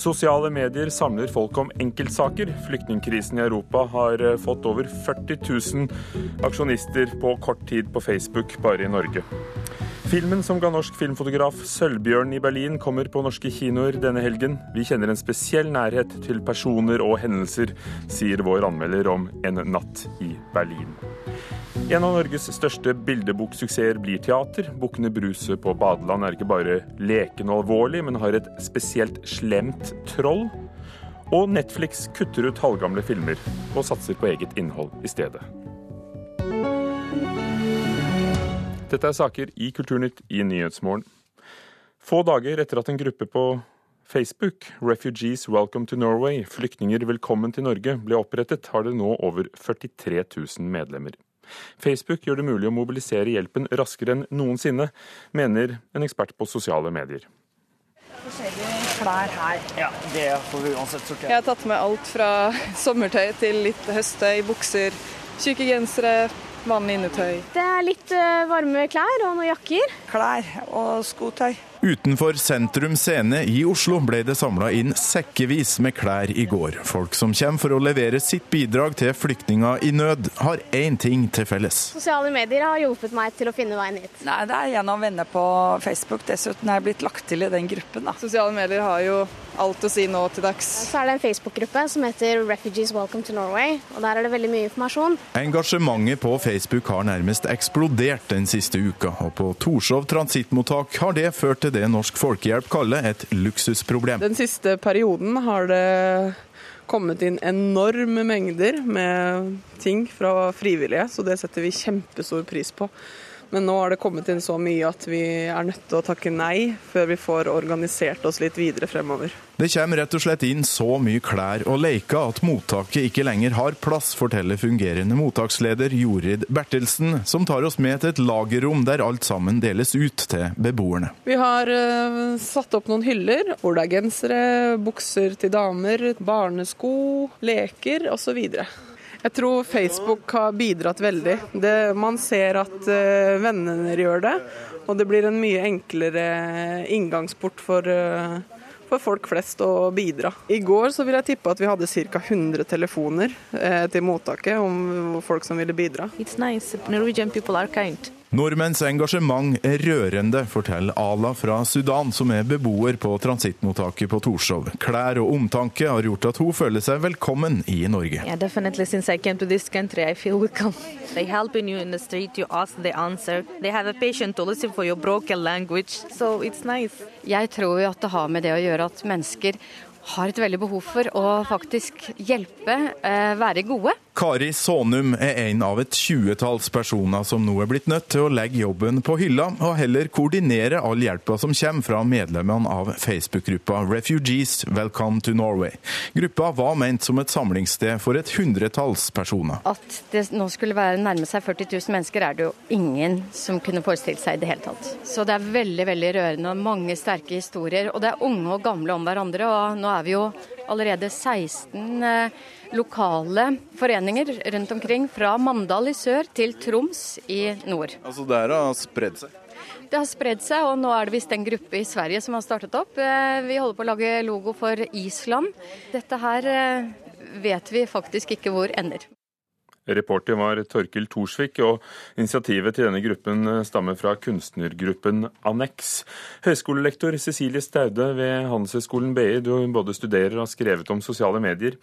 Sosiale medier samler folk om enkeltsaker. Flyktningkrisen i Europa har eh, fått over 40 000 aksjonister på kort tid på Facebook bare i Norge. Filmen som ga norsk filmfotograf Sølvbjørn i Berlin, kommer på norske kinoer denne helgen. Vi kjenner en spesiell nærhet til personer og hendelser, sier vår anmelder om En natt i Berlin. En av Norges største bildeboksuksesser blir teater. Bukkene Bruse på badeland er ikke bare leken og alvorlig, men har et spesielt slemt troll. Og Netflix kutter ut halvgamle filmer og satser på eget innhold i stedet. Dette er saker i Kulturnytt i Nyhetsmorgen. Få dager etter at en gruppe på Facebook, Refugees Welcome to Norway, flyktninger velkommen til Norge, ble opprettet, har det nå over 43 000 medlemmer. Facebook gjør det mulig å mobilisere hjelpen raskere enn noensinne, mener en ekspert på sosiale medier. klær her. Ja, det får vi uansett sortere. Jeg har tatt med alt fra sommertøy til litt høsttøy, bukser, tjukke gensere, vanlig innetøy. Det er litt eh, varme klær og noen jakker. Klær og skotøy. Utenfor Sentrum Scene i Oslo ble det samla inn sekkevis med klær i går. Folk som kommer for å levere sitt bidrag til flyktninger i nød, har én ting til felles. Sosiale medier har hjulpet meg til å finne veien hit. Nei, Det er gjennom venner på Facebook. Dessuten er jeg blitt lagt til i den gruppen. da. Sosiale medier har jo alt å si nå til dags. Så er det en Facebook-gruppe som heter Refugees Welcome to Norway, og der er det veldig mye informasjon. Engasjementet på Facebook har nærmest eksplodert den siste uka, og på Torshov transittmottak har det ført til det Norsk Folkehjelp kaller et luksusproblem. Den siste perioden har det kommet inn enorme mengder med ting fra frivillige, så det setter vi kjempestor pris på. Men nå har det kommet inn så mye at vi er nødt til å takke nei før vi får organisert oss litt videre fremover. Det kommer rett og slett inn så mye klær og leker at mottaket ikke lenger har plass, forteller fungerende mottaksleder Jorid Bertelsen, som tar oss med til et lagerrom der alt sammen deles ut til beboerne. Vi har uh, satt opp noen hyller hvor det er gensere, bukser til damer, barnesko, leker osv. Jeg tror Facebook har bidratt veldig. Det, man ser at uh, vennene gjør det, og det blir en mye enklere inngangsport for, uh, for folk flest å bidra. I går så vil jeg tippe at vi hadde ca. 100 telefoner uh, til mottaket om folk som ville bidra. It's nice. Norwegian people are kind. Nordmenns engasjement er rørende, forteller Ala fra Sudan, som er beboer på transittmottaket på Torshov. Klær og omtanke har gjort at hun føler seg velkommen i Norge. Yeah, definitely. Since I came to this country, I feel welcome. They helping you in the street, you ask, they answer. They have a patient to listen for your broken language, so it's nice. Jeg tror jo at det har med det å gjøre at mennesker har et veldig behov for å faktisk hjelpe, eh, være gode. Kari Sånum er en av et tjuetalls personer som nå er blitt nødt til å legge jobben på hylla, og heller koordinere all hjelpa som kommer fra medlemmene av Facebook-gruppa Refugees Welcome to Norway. Gruppa var ment som et samlingssted for et hundretalls personer. At det nå skulle være nærme seg 40 000 mennesker, er det jo ingen som kunne forestilt seg i det hele tatt. Så det er veldig veldig rørende og mange sterke historier. Og det er unge og gamle om hverandre. og nå er vi jo allerede 16 eh, lokale foreninger rundt omkring. Fra Mandal i sør til Troms i nord. Altså det har spredd seg? Det har spredd seg, og nå er det visst en gruppe i Sverige som har startet opp. Eh, vi holder på å lage logo for Island. Dette her eh, vet vi faktisk ikke hvor ender. Reporter var Torkil Thorsvik, og initiativet til denne gruppen stammer fra kunstnergruppen Annex. Høyskolelektor Cecilie Staude ved Handelshøyskolen BI, du både studerer og har skrevet om sosiale medier.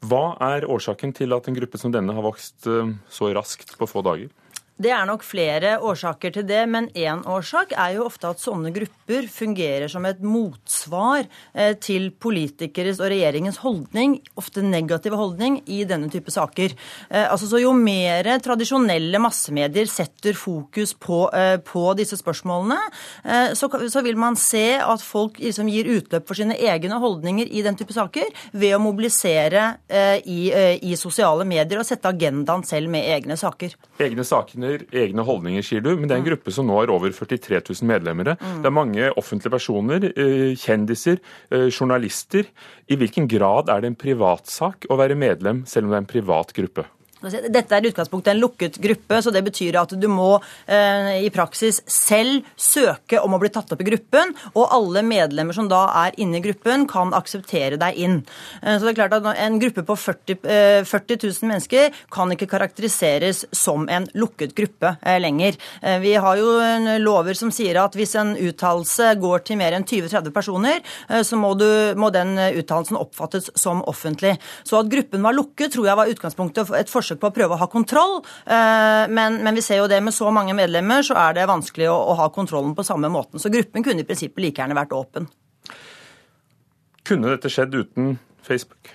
Hva er årsaken til at en gruppe som denne har vokst eh, så raskt på få dager? Det er nok flere årsaker til det, men én årsak er jo ofte at sånne grupper fungerer som et motsvar eh, til politikeres og regjeringens holdning, ofte negative holdning, i denne type saker. Eh, altså, så Jo mer tradisjonelle massemedier setter fokus på, eh, på disse spørsmålene, så, så, vil man se at folk liksom gir utløp for sine egne holdninger i den type saker ved å mobilisere i, i sosiale medier og sette agendaen selv med egne saker. Egne saker holdninger, egne holdninger, sier du. Men det er en gruppe som nå har over 43 000 medlemmer. Mm. Det er mange offentlige personer, eh, kjendiser, eh, journalister. I hvilken grad er det en privatsak å være medlem, selv om det er en privat gruppe? Dette er i utgangspunktet en lukket gruppe, så det betyr at du må eh, i praksis selv søke om å bli tatt opp i gruppen, og alle medlemmer som da er inne i gruppen, kan akseptere deg inn. Eh, så det er klart at En gruppe på 40, eh, 40 000 mennesker kan ikke karakteriseres som en lukket gruppe eh, lenger. Eh, vi har jo lover som sier at hvis en uttalelse går til mer enn 20-30 personer, eh, så må, du, må den uttalelsen oppfattes som offentlig. Så at gruppen var lukket, tror jeg var utgangspunktet for et forsøk forsøk på å prøve å ha kontroll. Eh, men, men, vi ser jo det med så mange medlemmer, så er det vanskelig å, å ha kontrollen på samme måten. Så gruppen kunne i prinsippet like gjerne vært åpen. Kunne dette skjedd uten Facebook?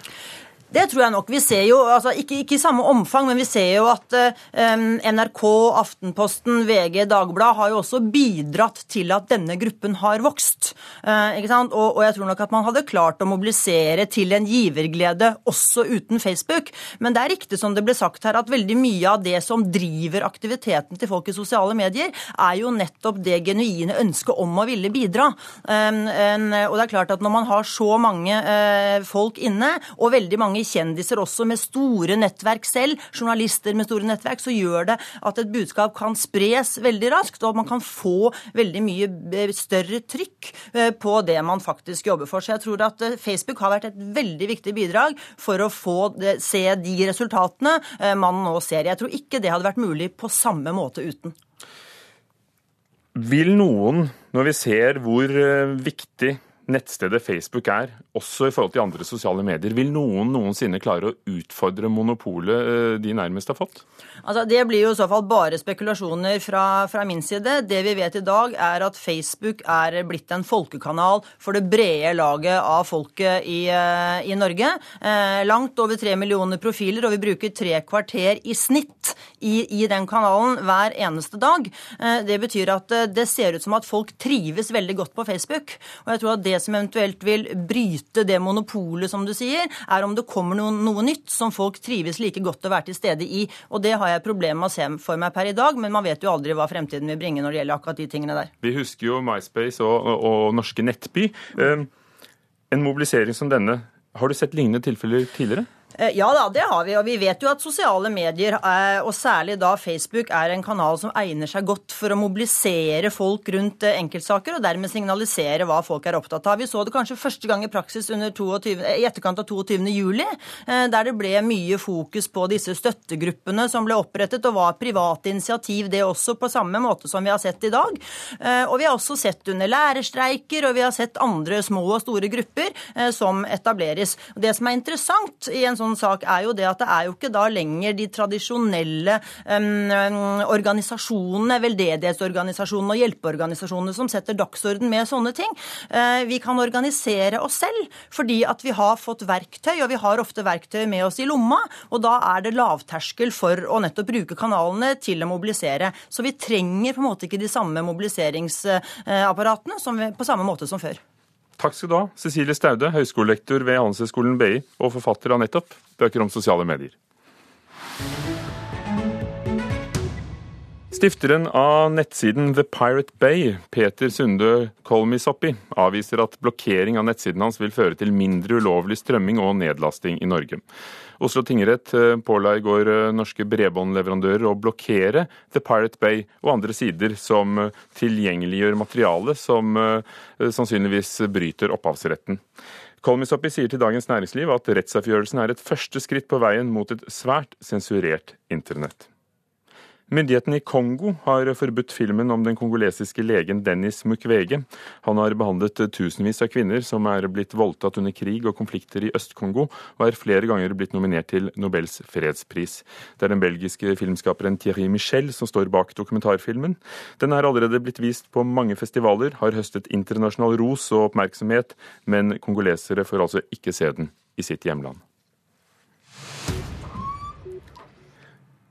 Det tror jeg nok. Vi ser jo, altså ikke, ikke, i samme omfang, men vi ser jo at eh, NRK, Aftenposten, VG, Dagbladet har jo også bidratt til at denne gruppen har vokst. Eh, ikke sant? Og, og, jeg tror nok at man hadde klart å mobilisere til en giverglede også uten Facebook. Men det er riktig som det ble sagt her, at veldig mye av det som driver aktiviteten til folk i sosiale medier, er jo nettopp det genuine ønsket om å ville bidra. Eh, og det er klart at når man har så mange uh, folk inne, og veldig mange kjendiser også med store nettverk selv, journalister med store nettverk, så gjør det at et budskap kan spres veldig raskt, og man kan få veldig mye eh, større trykk eh, på det man faktisk jobber for. Så jeg tror at eh, Facebook har vært et veldig viktig bidrag for å få se de resultatene man nå ser. Jeg tror ikke det hadde vært mulig på samme måte uten. Vil noen, når vi ser hvor viktig nettstedet Facebook er, også i forhold til andre sosiale medier. Vil noen noensinne klare å utfordre monopolet eh, de nærmest har fått? Altså, Det blir jo i så fall bare spekulasjoner fra, fra, min side. Det vi vet i dag, er at Facebook er blitt en folkekanal for det brede laget av folket i, eh, i Norge. Eh, langt over tre millioner profiler, og vi bruker tre kvarter i snitt i, i den kanalen hver eneste dag. Eh, det betyr at eh, det ser ut som at folk trives veldig godt på Facebook. Og jeg tror at det som eventuelt vil bryte det monopolet, som du sier, er om det kommer noe, noe nytt som folk trives like godt å være til stede i. Og det har jeg problemer med å se for meg per i dag, men man vet jo aldri hva fremtiden vil bringe når det gjelder akkurat de tingene der. Vi husker jo MySpace og, og, og Norske Nettby. Um, en mobilisering som denne, har du sett lignende tilfeller tidligere? Eh, ja da, det har vi. Og vi vet jo at sosiale medier, eh, og særlig da Facebook, er en kanal som egner seg godt for å mobilisere folk rundt eh, enkeltsaker, og dermed signalisere hva folk er opptatt av. Vi så det kanskje første gang i praksis 22, i etterkant av 22. juli, der det ble mye fokus på disse støttegruppene som ble opprettet, og var private initiativ det også, på samme måte som vi har sett i dag. Og vi har også sett under lærerstreiker, og vi har sett andre små og store grupper som etableres. Det som er interessant i en sånn sånn sak, er jo det at det er jo ikke da lenger de tradisjonelle um, organisasjonene, veldedighetsorganisasjonene og hjelpeorganisasjonene som setter dagsorden med sånne ting. Uh, vi kan organisere oss selv fordi at vi har fått verktøy, og vi har ofte verktøy med oss i lomma. Og da er det lavterskel for å nettopp bruke kanalene til å mobilisere. Så vi trenger på en måte ikke de samme mobiliseringsapparatene på samme måte som før. Takk skal du ha, Cecilie Staude, høyskolelektor ved Handelshøyskolen BI og forfatter av nettopp bøker om sosiale medier. Stifteren av nettsiden The Pirate Bay, Peter Sunde Kolmisoppi, avviser at blokkering av nettsiden hans vil føre til mindre ulovlig strømming og nedlasting i Norge. Oslo tingrett eh, påla i går eh, norske bredbåndleverandører å blokkere The Pirate Bay og andre sider som eh, tilgjengeliggjør materiale som sannsynligvis bryter opphavsretten. Kolmisoppi sier til Dagens Næringsliv at rettsavgjørelsen er et første skritt på veien mot et svært sensurert internett. Myndighetene i Kongo har forbudt filmen om den kongolesiske legen Dennis Mukwege. Han har behandlet tusenvis av kvinner som er blitt voldtatt under krig og konflikter i Øst-Kongo, og er flere ganger blitt nominert til Nobels fredspris. Det er den belgiske filmskaperen Thierry Michel som står bak dokumentarfilmen. Den er allerede blitt vist på mange festivaler, har høstet internasjonal ros og oppmerksomhet, men kongolesere får altså ikke se den i sitt hjemland.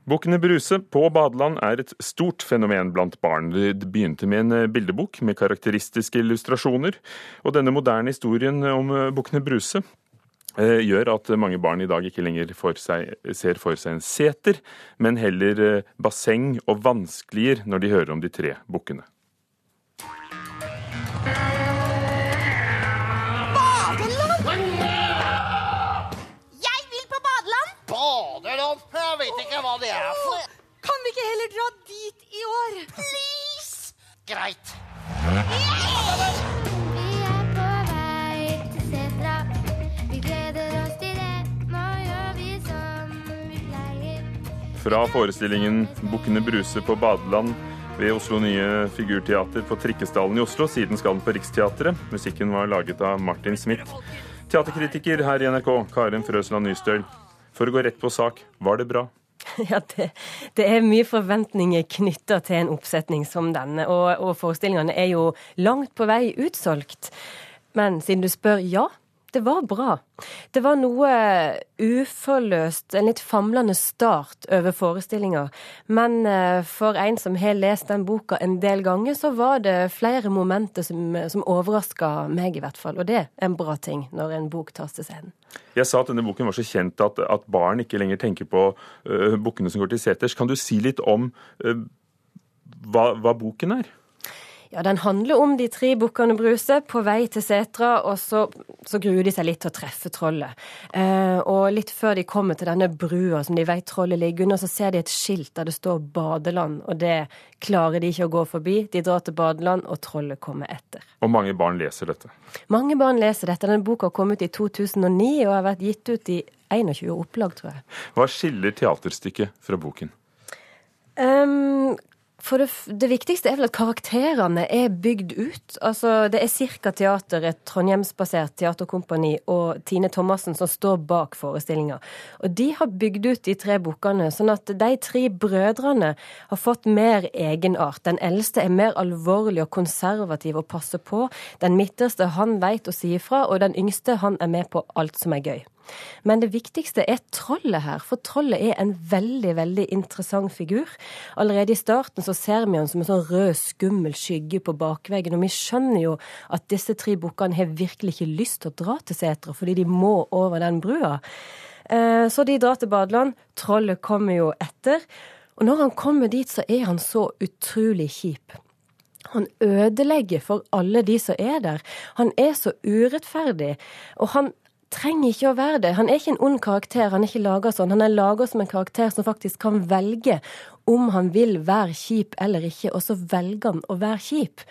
Bukkene Bruse på badeland er et stort fenomen blant barn. Det begynte med en eh, bildebok med karakteristiske illustrasjoner, og denne moderne historien om eh, Bukkene Bruse eh, gjør at mange barn i dag ikke lenger seg, ser for seg en seter, men heller basseng og vanskelier når de hører om de tre bukkene. Det er for Kan vi ikke heller dra dit i år? Please! Greit. Vi er på vei til Setra. Vi gleder oss til det. Nå gjør vi som vi pleier. Fra forestillingen 'Bukkene Bruse på badeland' ved Oslo Nye Figurteater på Trikkesdalen i Oslo. Siden skal den på Riksteatret. Musikken var laget av Martin Smith. Teaterkritiker her i NRK, Karen Frøsland Nystøl. For å gå rett på sak, var det bra? Ja, det, det, er mye forventninger knytta til en oppsetning som denne, og, og forestillingene er jo langt på vei utsolgt. Men siden du spør, ja, det var bra. Det var noe uforløst, en litt famlende start over forestillinga. Men eh, for en som har lest den boka en del ganger, så var det flere momenter som, som overraska meg, i hvert fall. Og det er en bra ting når en bok tas til scenen. Jeg sa at denne boken var så kjent at, at barn ikke lenger tenker på uh, bukkene som går til seters. Kan du si litt om uh, hva, hva boken er? Ja, Den handler om de tre bukkene Bruse på vei til setra, og så, så, gruer de seg litt til å treffe trollet. Eh, og litt før de kommer til denne brua som de vet trollet ligger under, så ser de et skilt der det står badeland, og det klarer de ikke å gå forbi. De drar til badeland, og trollet kommer etter. Og mange barn leser dette? Mange barn leser dette. Denne boka kom ut i 2009 og har vært gitt ut i 21 opplag, tror jeg. Hva skiller teaterstykket fra boken? Um, for det, det, viktigste er vel at karakterene er bygd ut. Altså, det er Cirka Teater, et trondheimsbasert teaterkompani, og Tine Thomassen som står bak forestillinga. Og de har bygd ut de tre bokene, sånn at de tre brødrene har fått mer egenart. Den eldste er mer alvorlig og konservativ og passer på. Den midterste han veit å si ifra, og den yngste han er med på alt som er gøy. Men det viktigste er trollet her, for trollet er en veldig, veldig interessant figur. Allerede i starten så ser vi han som en sånn rød, skummel skygge på bakveggen, og vi skjønner jo at disse tre bukkene har virkelig ikke lyst til å dra til setra, fordi de må over den brua. Eh, så de drar til badeland. Trollet kommer jo etter. Og når han kommer dit, så er han så utrolig kjip. Han ødelegger for alle de som er der. Han er så urettferdig. Og han trenger ikke å være det. Han er ikke en ond karakter, han er ikke laga sånn. Han er laga som en karakter som faktisk kan velge om han vil være kjip eller ikke, og så velger han å være kjip.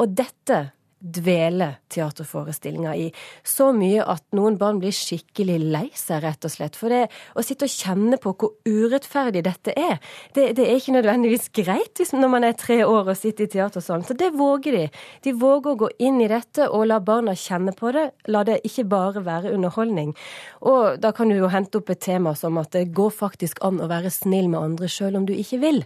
Og dette dvele teaterforestillinga i. Så mye at noen barn blir skikkelig lei seg, rett og slett. For det å sitte og kjenne på hvor urettferdig dette er, det, det er ikke nødvendigvis greit når man er tre år og sitter i teatersalen. Så det våger de. De våger å gå inn i dette og la barna kjenne på det. La det ikke bare være underholdning. Og da kan du jo hente opp et tema som at det går faktisk an å være snill med andre sjøl om du ikke vil.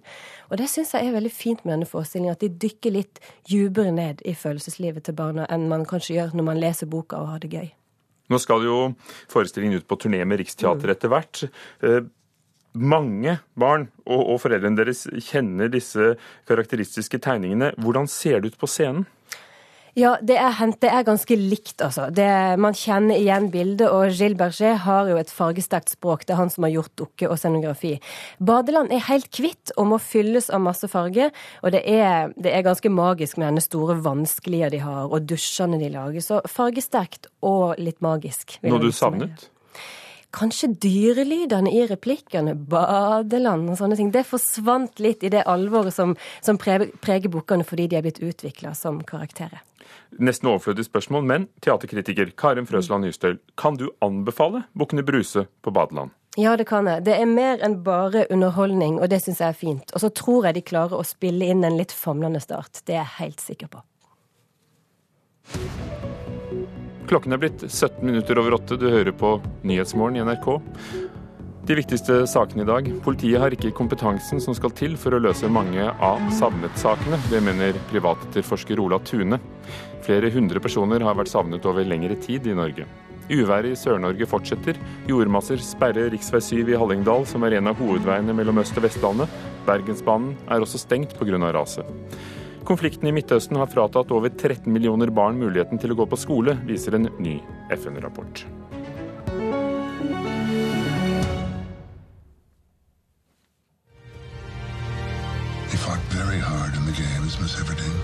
Og det syns jeg er veldig fint med denne forestillingen, at de dykker litt dypere ned i følelseslivet til barna enn man kanskje gjør når man leser boka og har det gøy. Nå skal jo forestillingen ut på turné med Riksteatret etter hvert. Eh, mange barn og, og foreldrene deres kjenner disse karakteristiske tegningene. Hvordan ser det ut på scenen? Ja, det er, det er ganske likt, altså. Det, man kjenner igjen bildet, og Gilles Berger har jo et fargesterkt språk. Det er han som har gjort dukke og scenografi. Badeland er helt hvitt og må fylles av masse farge, og det er, det er ganske magisk med denne store vanskelige de har, og dusjene de lager. Så fargesterkt og litt magisk. Noe du savnet? Kanskje dyrelydene i replikkene, badeland og sånne ting. Det forsvant litt i det alvoret som, som preger bokene fordi de er blitt utvikla som karakterer. Nesten overflødig spørsmål, men teaterkritiker Karin Frøsland Nystøl, kan du anbefale Bukkene Bruse på badeland? Ja, det kan jeg. Det er mer enn bare underholdning, og det syns jeg er fint. Og så tror jeg de klarer å spille inn en litt famlende start. Det er jeg helt sikker på. Klokken er blitt 17 minutter over åtte. Du hører på Nyhetsmorgen i NRK. De viktigste sakene i dag. Politiet har ikke kompetansen som skal til for å løse mange av savnet-sakene. Det mener privatetterforsker Ola Tune. Flere hundre personer har vært savnet over lengre tid i Norge. Uværet i Sør-Norge fortsetter. Jordmasser sperrer rv. 7 i Hallingdal, som er en av hovedveiene mellom Øst- og Vestlandet. Bergensbanen er også stengt pga. raset. Konflikten i Midtøsten har fratatt over 13 millioner barn muligheten til å gå på skole, viser en ny FN-rapport. They fought very hard in the games, Miss Everdeen.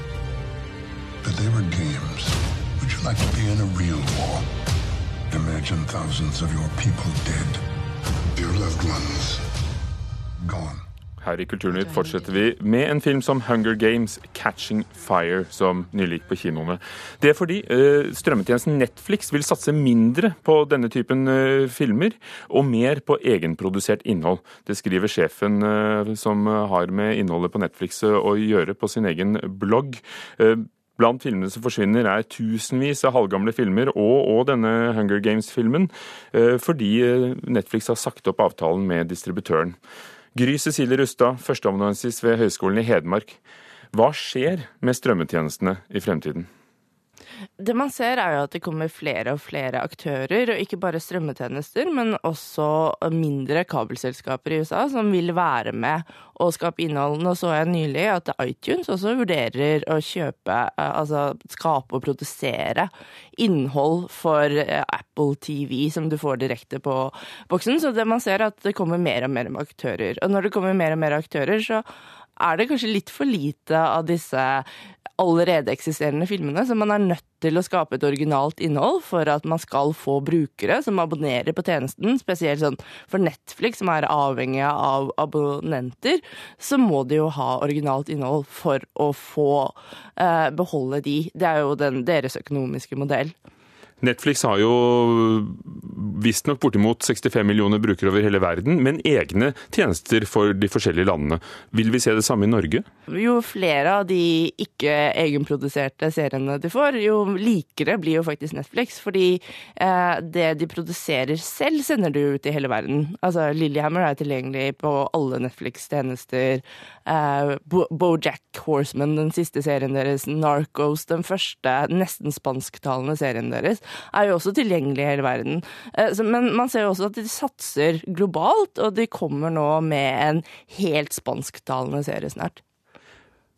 But they were games. Would you like to be in a real war? Imagine thousands of your people dead. Your loved ones gone. Her i Kulturnytt fortsetter vi med en film som Hunger Games Catching Fire, som nylig gikk på kinoene. Det er fordi eh, strømmetjenesten Netflix vil satse mindre på denne typen eh, filmer, og mer på egenprodusert innhold. Det skriver sjefen eh, som har med innholdet på Netflix å gjøre på sin egen blogg. Blant filmene som forsvinner er tusenvis av halvgamle filmer og, og denne Hunger Games-filmen, fordi Netflix har sagt opp avtalen med distributøren. Gry Cecilie Rustad, førsteamanuensis ved Høgskolen i Hedmark. Hva skjer med strømmetjenestene i fremtiden? Det man ser er jo at det kommer flere og flere aktører, og ikke bare strømmetjenester, men også mindre kabelselskaper i USA som vil være med og skape innhold. Nå så jeg nylig at iTunes også vurderer å kjøpe, eh, altså skape og produsere innhold for eh, Apple TV som du får direkte på boksen. Så det man ser er at det kommer mer og mer aktører. Og når det kommer mer og mer aktører, så er det kanskje litt for lite av disse allerede eksisterende filmene, så man er nødt til å skape et originalt innhold for at man skal få brukere som abonnerer på tjenesten. Spesielt sånn for Netflix, som er avhengig av abonnenter, så må de jo ha originalt innhold for å få eh, beholde de. Det er jo den, deres økonomiske modell. Netflix har jo visstnok bortimot 65 millioner brukere over hele verden, men egne tjenester for de forskjellige landene. Vil vi se det samme i Norge? Jo flere av de ikke egenproduserte seriene de får, jo likere blir jo faktisk Netflix. Fordi eh, det de produserer selv, sender du ut i hele verden. Altså Lillehammer er tilgjengelig på alle Netflix-tjenester. Eh, Bojack Horseman, den siste serien deres. Narcos, den første nesten spansktalende serien deres, er jo også tilgjengelig i hele verden. Eh, men man ser jo også at de satser globalt, og de kommer nå med en helt spansktalende serie snart.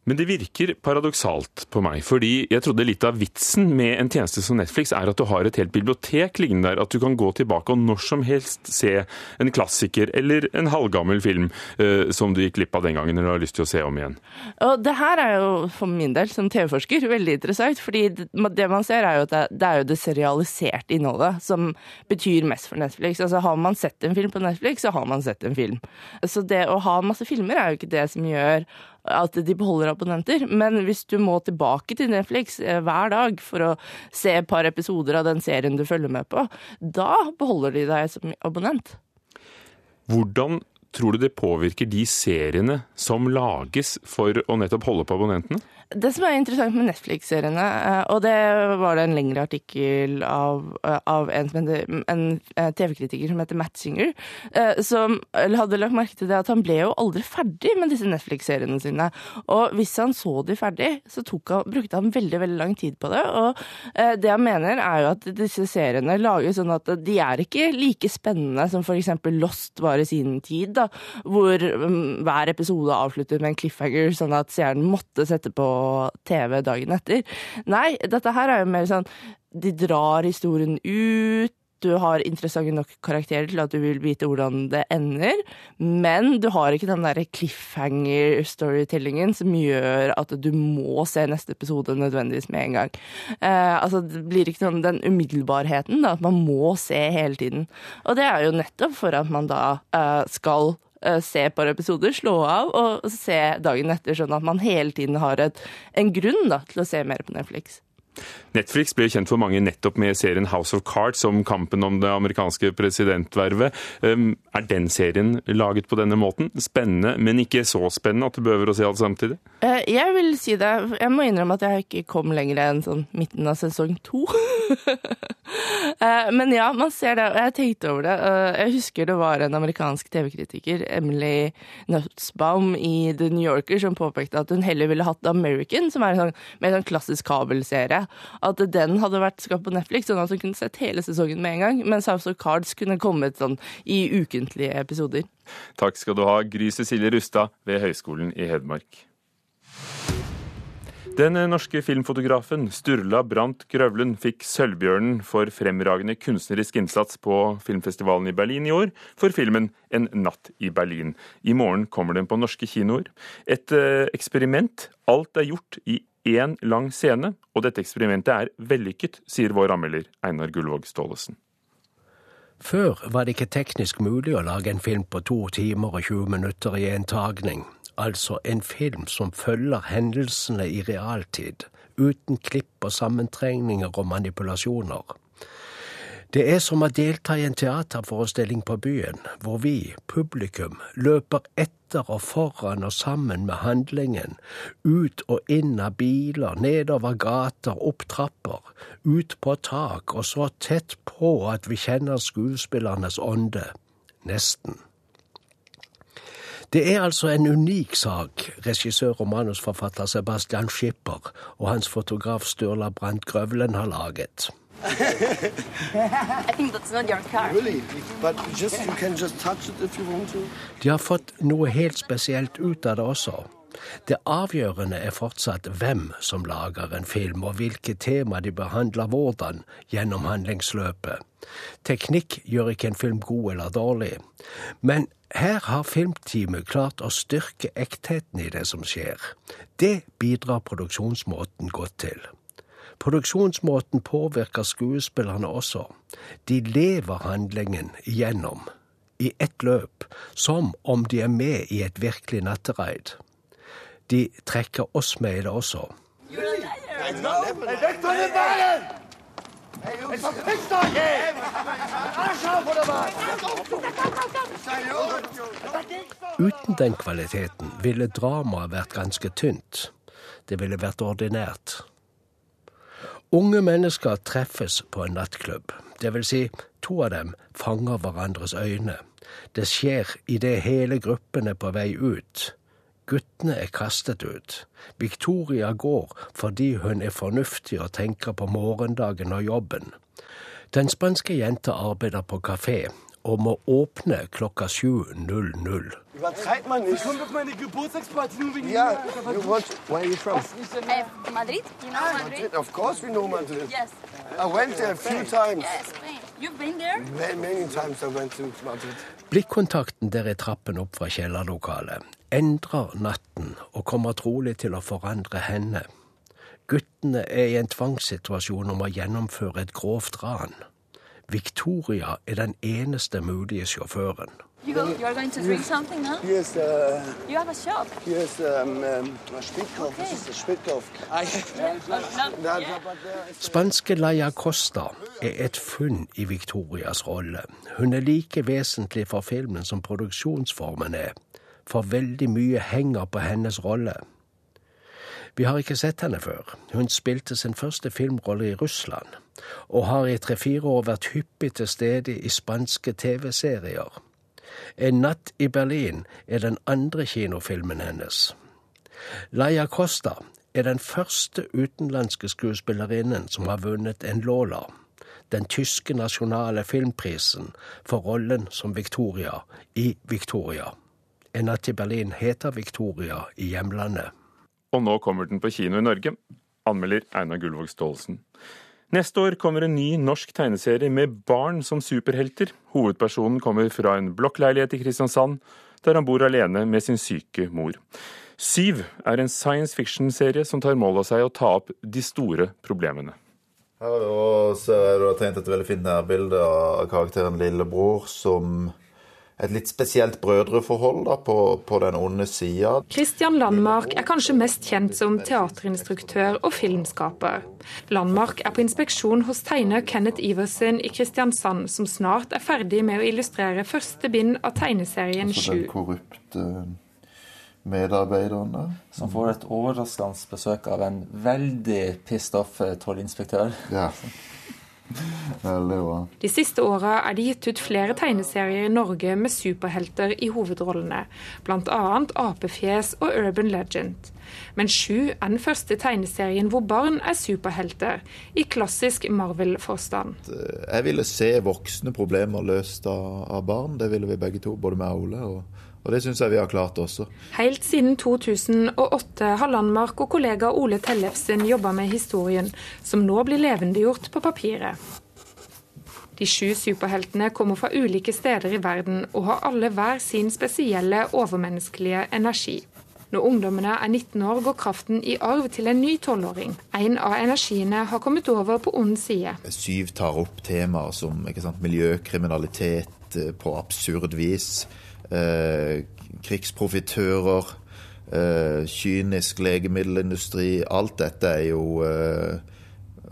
Men det virker paradoksalt på meg, fordi jeg trodde litt av vitsen med en tjeneste som Netflix er at du har et helt bibliotek liggende der, at du kan gå tilbake og når som helst se en klassiker eller en halvgammel film uh, som du gikk glipp av den gangen eller har lyst til å se om igjen. Og det her er jo for min del som TV-forsker veldig interessant, fordi det man ser er jo at det er jo det serialiserte innholdet som betyr mest for Netflix. Altså har man sett en film på Netflix, så har man sett en film. Så det å ha masse filmer er jo ikke det som gjør at de beholder abonnenter. Men hvis du må tilbake til Netflix eh, hver dag for å se et par episoder av den serien du følger med på, da beholder de deg som abonnent. Hvordan tror du det påvirker de seriene som lages for å nettopp holde på abonnentene? Det som er interessant med Netflix-seriene, eh, og det var det en lengre artikkel av, eh, av en, en eh, TV-kritiker som heter Matt Singer, som hadde lagt merke til det at han ble jo aldri ferdig med disse Netflix-seriene sine. Og hvis han så de ferdig, så han, brukte han veldig veldig lang tid på det. Og det han mener, er jo at disse seriene lages sånn at de er ikke like spennende som f.eks. Lost var i sin tid, da, hvor mm, hver episode avsluttet med en cliffhanger, sånn at seeren måtte sette på TV dagen etter. Nei, dette her er jo mer sånn De drar historien ut. Du har interessante nok karakterer til at du vil vite hvordan det ender, men du har ikke den der cliffhanger-storytellingen som gjør at du må se neste episode nødvendigvis med en gang. Eh, altså, det blir ikke noen, den umiddelbarheten, da, at man må se hele tiden. Og det er jo nettopp for at man da eh, skal se et par episoder, slå av og se dagen etter, sånn at man hele tiden har et, en grunn da, til å se mer på Netflix. Netflix ble kjent for mange nettopp med serien House of Cards om kampen om det amerikanske presidentvervet. Um, er den serien laget på denne måten? Spennende, men ikke så spennende at du behøver å se alt samtidig? Eh, jeg vil si det. Jeg må innrømme at jeg ikke kom lenger enn sånn midten av sesong to. Eh, men ja, man ser det. Jeg tenkte over det. Eh, jeg husker det var en amerikansk TV-kritiker, Emily Nutsbaum i The New Yorker, som påpekte at hun heller ville hatt American, som er en sånn, mer sånn klassisk kabelserie at den hadde vært skapt på Netflix, sånn at hun kunne sett hele sesongen med en gang. Mens House of Cards kunne kommet sånn i ukentlige episoder. Takk skal du ha, Gry Cecilie Rustad ved Høgskolen i Hedmark. Den norske filmfotografen Sturla Brandt Grøvlund fikk Sølvbjørnen for fremragende kunstnerisk innsats på filmfestivalen i Berlin i år for filmen 'En natt i Berlin'. I morgen kommer den på norske kinoer. Et eh, eksperiment. Alt er gjort i én lang scene, og dette eksperimentet er vellykket, sier vår anmelder Einar Gullvåg Staalesen. Før var det ikke teknisk mulig å lage en film på to timer og 20 minutter i en tagning. Altså en film som følger hendelsene i realtid, uten klipp og sammentrengninger og manipulasjoner. Det er som å delta i en teaterforestilling på byen, hvor vi, publikum, løper etter og foran og sammen med handlingen, ut og inn av biler, nedover gater, opp trapper, ut på tak, og så tett på at vi kjenner skuespillernes ånde. Nesten. Det er altså en unik sak regissør og manusforfatter Sebastian Schipper og hans fotograf Sturla Brandt Grøvlen har laget. I think that's not your car. Really? Just you can just touch it if you want to. De har fått noe helt spesielt ut av det også. Det avgjørende er fortsatt hvem som lager en film, og hvilke tema de behandler hvordan gjennom handlingsløpet. Teknikk gjør ikke en film god eller dårlig, men her har filmteamet klart å styrke ektheten i det som skjer. Det bidrar produksjonsmåten godt til. Produksjonsmåten påvirker skuespillerne også. De lever handlingen igjennom, i ett løp, som om de er med i et virkelig nattereid. De trekker oss med i det også. Uten den kvaliteten ville dramaet vært ganske tynt. Det ville vært ordinært. Unge mennesker treffes på en nattklubb. Det vil si, to av dem fanger hverandres øyne. Det skjer idet hele gruppen er på vei ut. Guttene er kastet ut. Victoria går fordi hun er fornuftig og tenker på morgendagen og jobben. Den spanske jenta arbeider på kafé og må åpne klokka 7.00. Übertreibt man nicht. Ich komme auf meine Geburtstagsparty nur wegen Ja, you want, where are you from? Uh, Madrid? You know Madrid? Madrid. Of course we know Madrid. Yes. I went there a few times. Yes, Spain. You've been there? Many, many times I went to Madrid. Blikkontakten der i trappen opp fra kjellerlokalet endrer natten og kommer trolig til å forandre henne. Guttene er i en tvangssituasjon om å gjennomføre et grovt ran. Victoria er den eneste mulige sjåføren. You, go, you are going to drink something, huh? You have a shop. Spanske Laia Costa er et funn i Victorias rolle. Hun er like vesentlig for filmen som produksjonsformen er, for veldig mye henger på hennes rolle. Vi har ikke sett henne før. Hun spilte sin første filmrolle i Russland, og har i tre-fire år vært hyppig til stede i spanske TV-serier. En natt i Berlin er den andre kinofilmen hennes. Laia Costa er den første utenlandske skuespillerinnen som har vunnet en Lola, den tyske nasjonale filmprisen for rollen som Victoria i Victoria. En natt i Berlin heter Victoria i hjemlandet. Og nå kommer den på kino i Norge. Anmelder Einar Gullvåg Staalesen. Neste år kommer en ny norsk tegneserie med barn som superhelter. Hovedpersonen kommer fra en blokkleilighet i Kristiansand, der han bor alene med sin syke mor. Syv er en science fiction-serie som tar mål av seg å ta opp de store problemene. Her og så du har tegnet et veldig fint nærbilde av karakteren Lillebror som et litt spesielt brødreforhold da, på, på den onde sida. Christian Landmark er kanskje mest kjent som teaterinstruktør og filmskaper. Landmark er på inspeksjon hos tegner Kenneth Iversen i Kristiansand, som snart er ferdig med å illustrere første bind av tegneserien Så den Sju. korrupte medarbeideren der. Som får et overraskende besøk av en veldig pissed off eh, tollinspektør. Ja. Veldig bra. De siste åra er det gitt ut flere tegneserier i Norge med superhelter i hovedrollene, bl.a. Apefjes og Urban Legend. Men Sju er den første tegneserien hvor barn er superhelter, i klassisk Marvel-forstand. Jeg ville se voksne problemer løst av, barn. Det ville vi begge to, både meg og Ole. Og, og det syns jeg vi har klart også. Helt siden 2008 har Landmark og kollega Ole Tellefsen jobba med historien, som nå blir levendegjort på papiret. De sju superheltene kommer fra ulike steder i verden og har alle hver sin spesielle overmenneskelige energi. Når ungdommene er 19 år, går kraften i arv til en ny tolvåring. En av energiene har kommet over på ond side. Syv tar opp temaer som sant, miljøkriminalitet eh, på absurd vis, krigsprofitører, eh, kynisk legemiddelindustri. Alt dette er jo eh,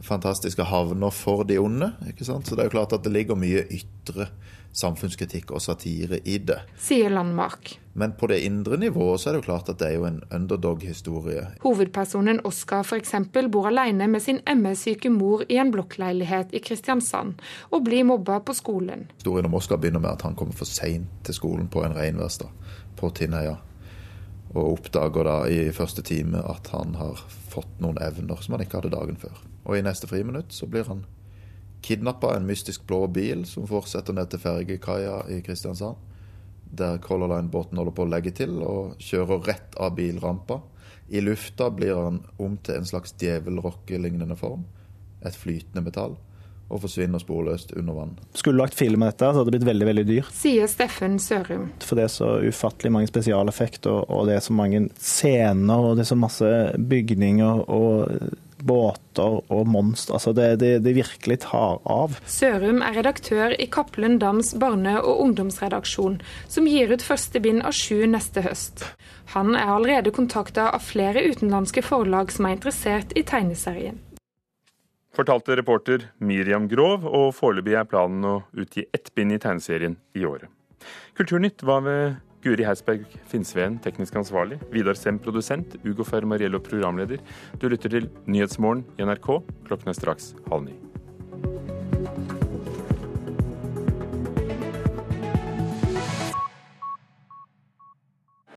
fantastiske havner for de onde. ikke sant? Så det er jo klart at det ligger mye ytre samfunnskritikk og satire i det. Sier Landmark. Men på det indre nivået så er det jo klart at det er jo en underdog-historie. Hovedpersonen Oskar f.eks. bor alene med sin ME-syke mor i en blokkleilighet i Kristiansand, og blir mobba på skolen. Historien om Oskar begynner med at han kommer for seint til skolen på en regnværsdag på Tinnøya. Og oppdager da i første time at han har fått noen evner som han ikke hadde dagen før. Og i neste friminutt så blir han kidnappa av en mystisk blå bil som fortsetter ned til fergekaia i Kristiansand. Der Color Line-båten holder på å legge til og kjører rett av bilrampa. I lufta blir han om til en slags djevelrockelignende form. Et flytende metall. Og forsvinner sporløst under vann. Skulle lagt film av dette, så hadde det blitt veldig veldig dyrt. Sier Steffen Sørum. For det er så ufattelig mange spesialeffekter, og det er så mange scener, og det er så masse bygninger og båter og monstre. Altså det, det, det virkelig tar av. Sørum er redaktør i Cappelen Dams barne- og ungdomsredaksjon, som gir ut første bind av sju neste høst. Han er allerede kontakta av flere utenlandske forlag som er interessert i tegneserien. Fortalte reporter Miriam Grov, og foreløpig er planen å utgi ett bind i tegneserien i året. Kulturnytt var ved Guri Heisberg Finnsveen, teknisk ansvarlig. Vidar Sem, produsent. Ugo Fermariello, programleder. Du lytter til Nyhetsmorgen i NRK. Klokken er straks halv ni.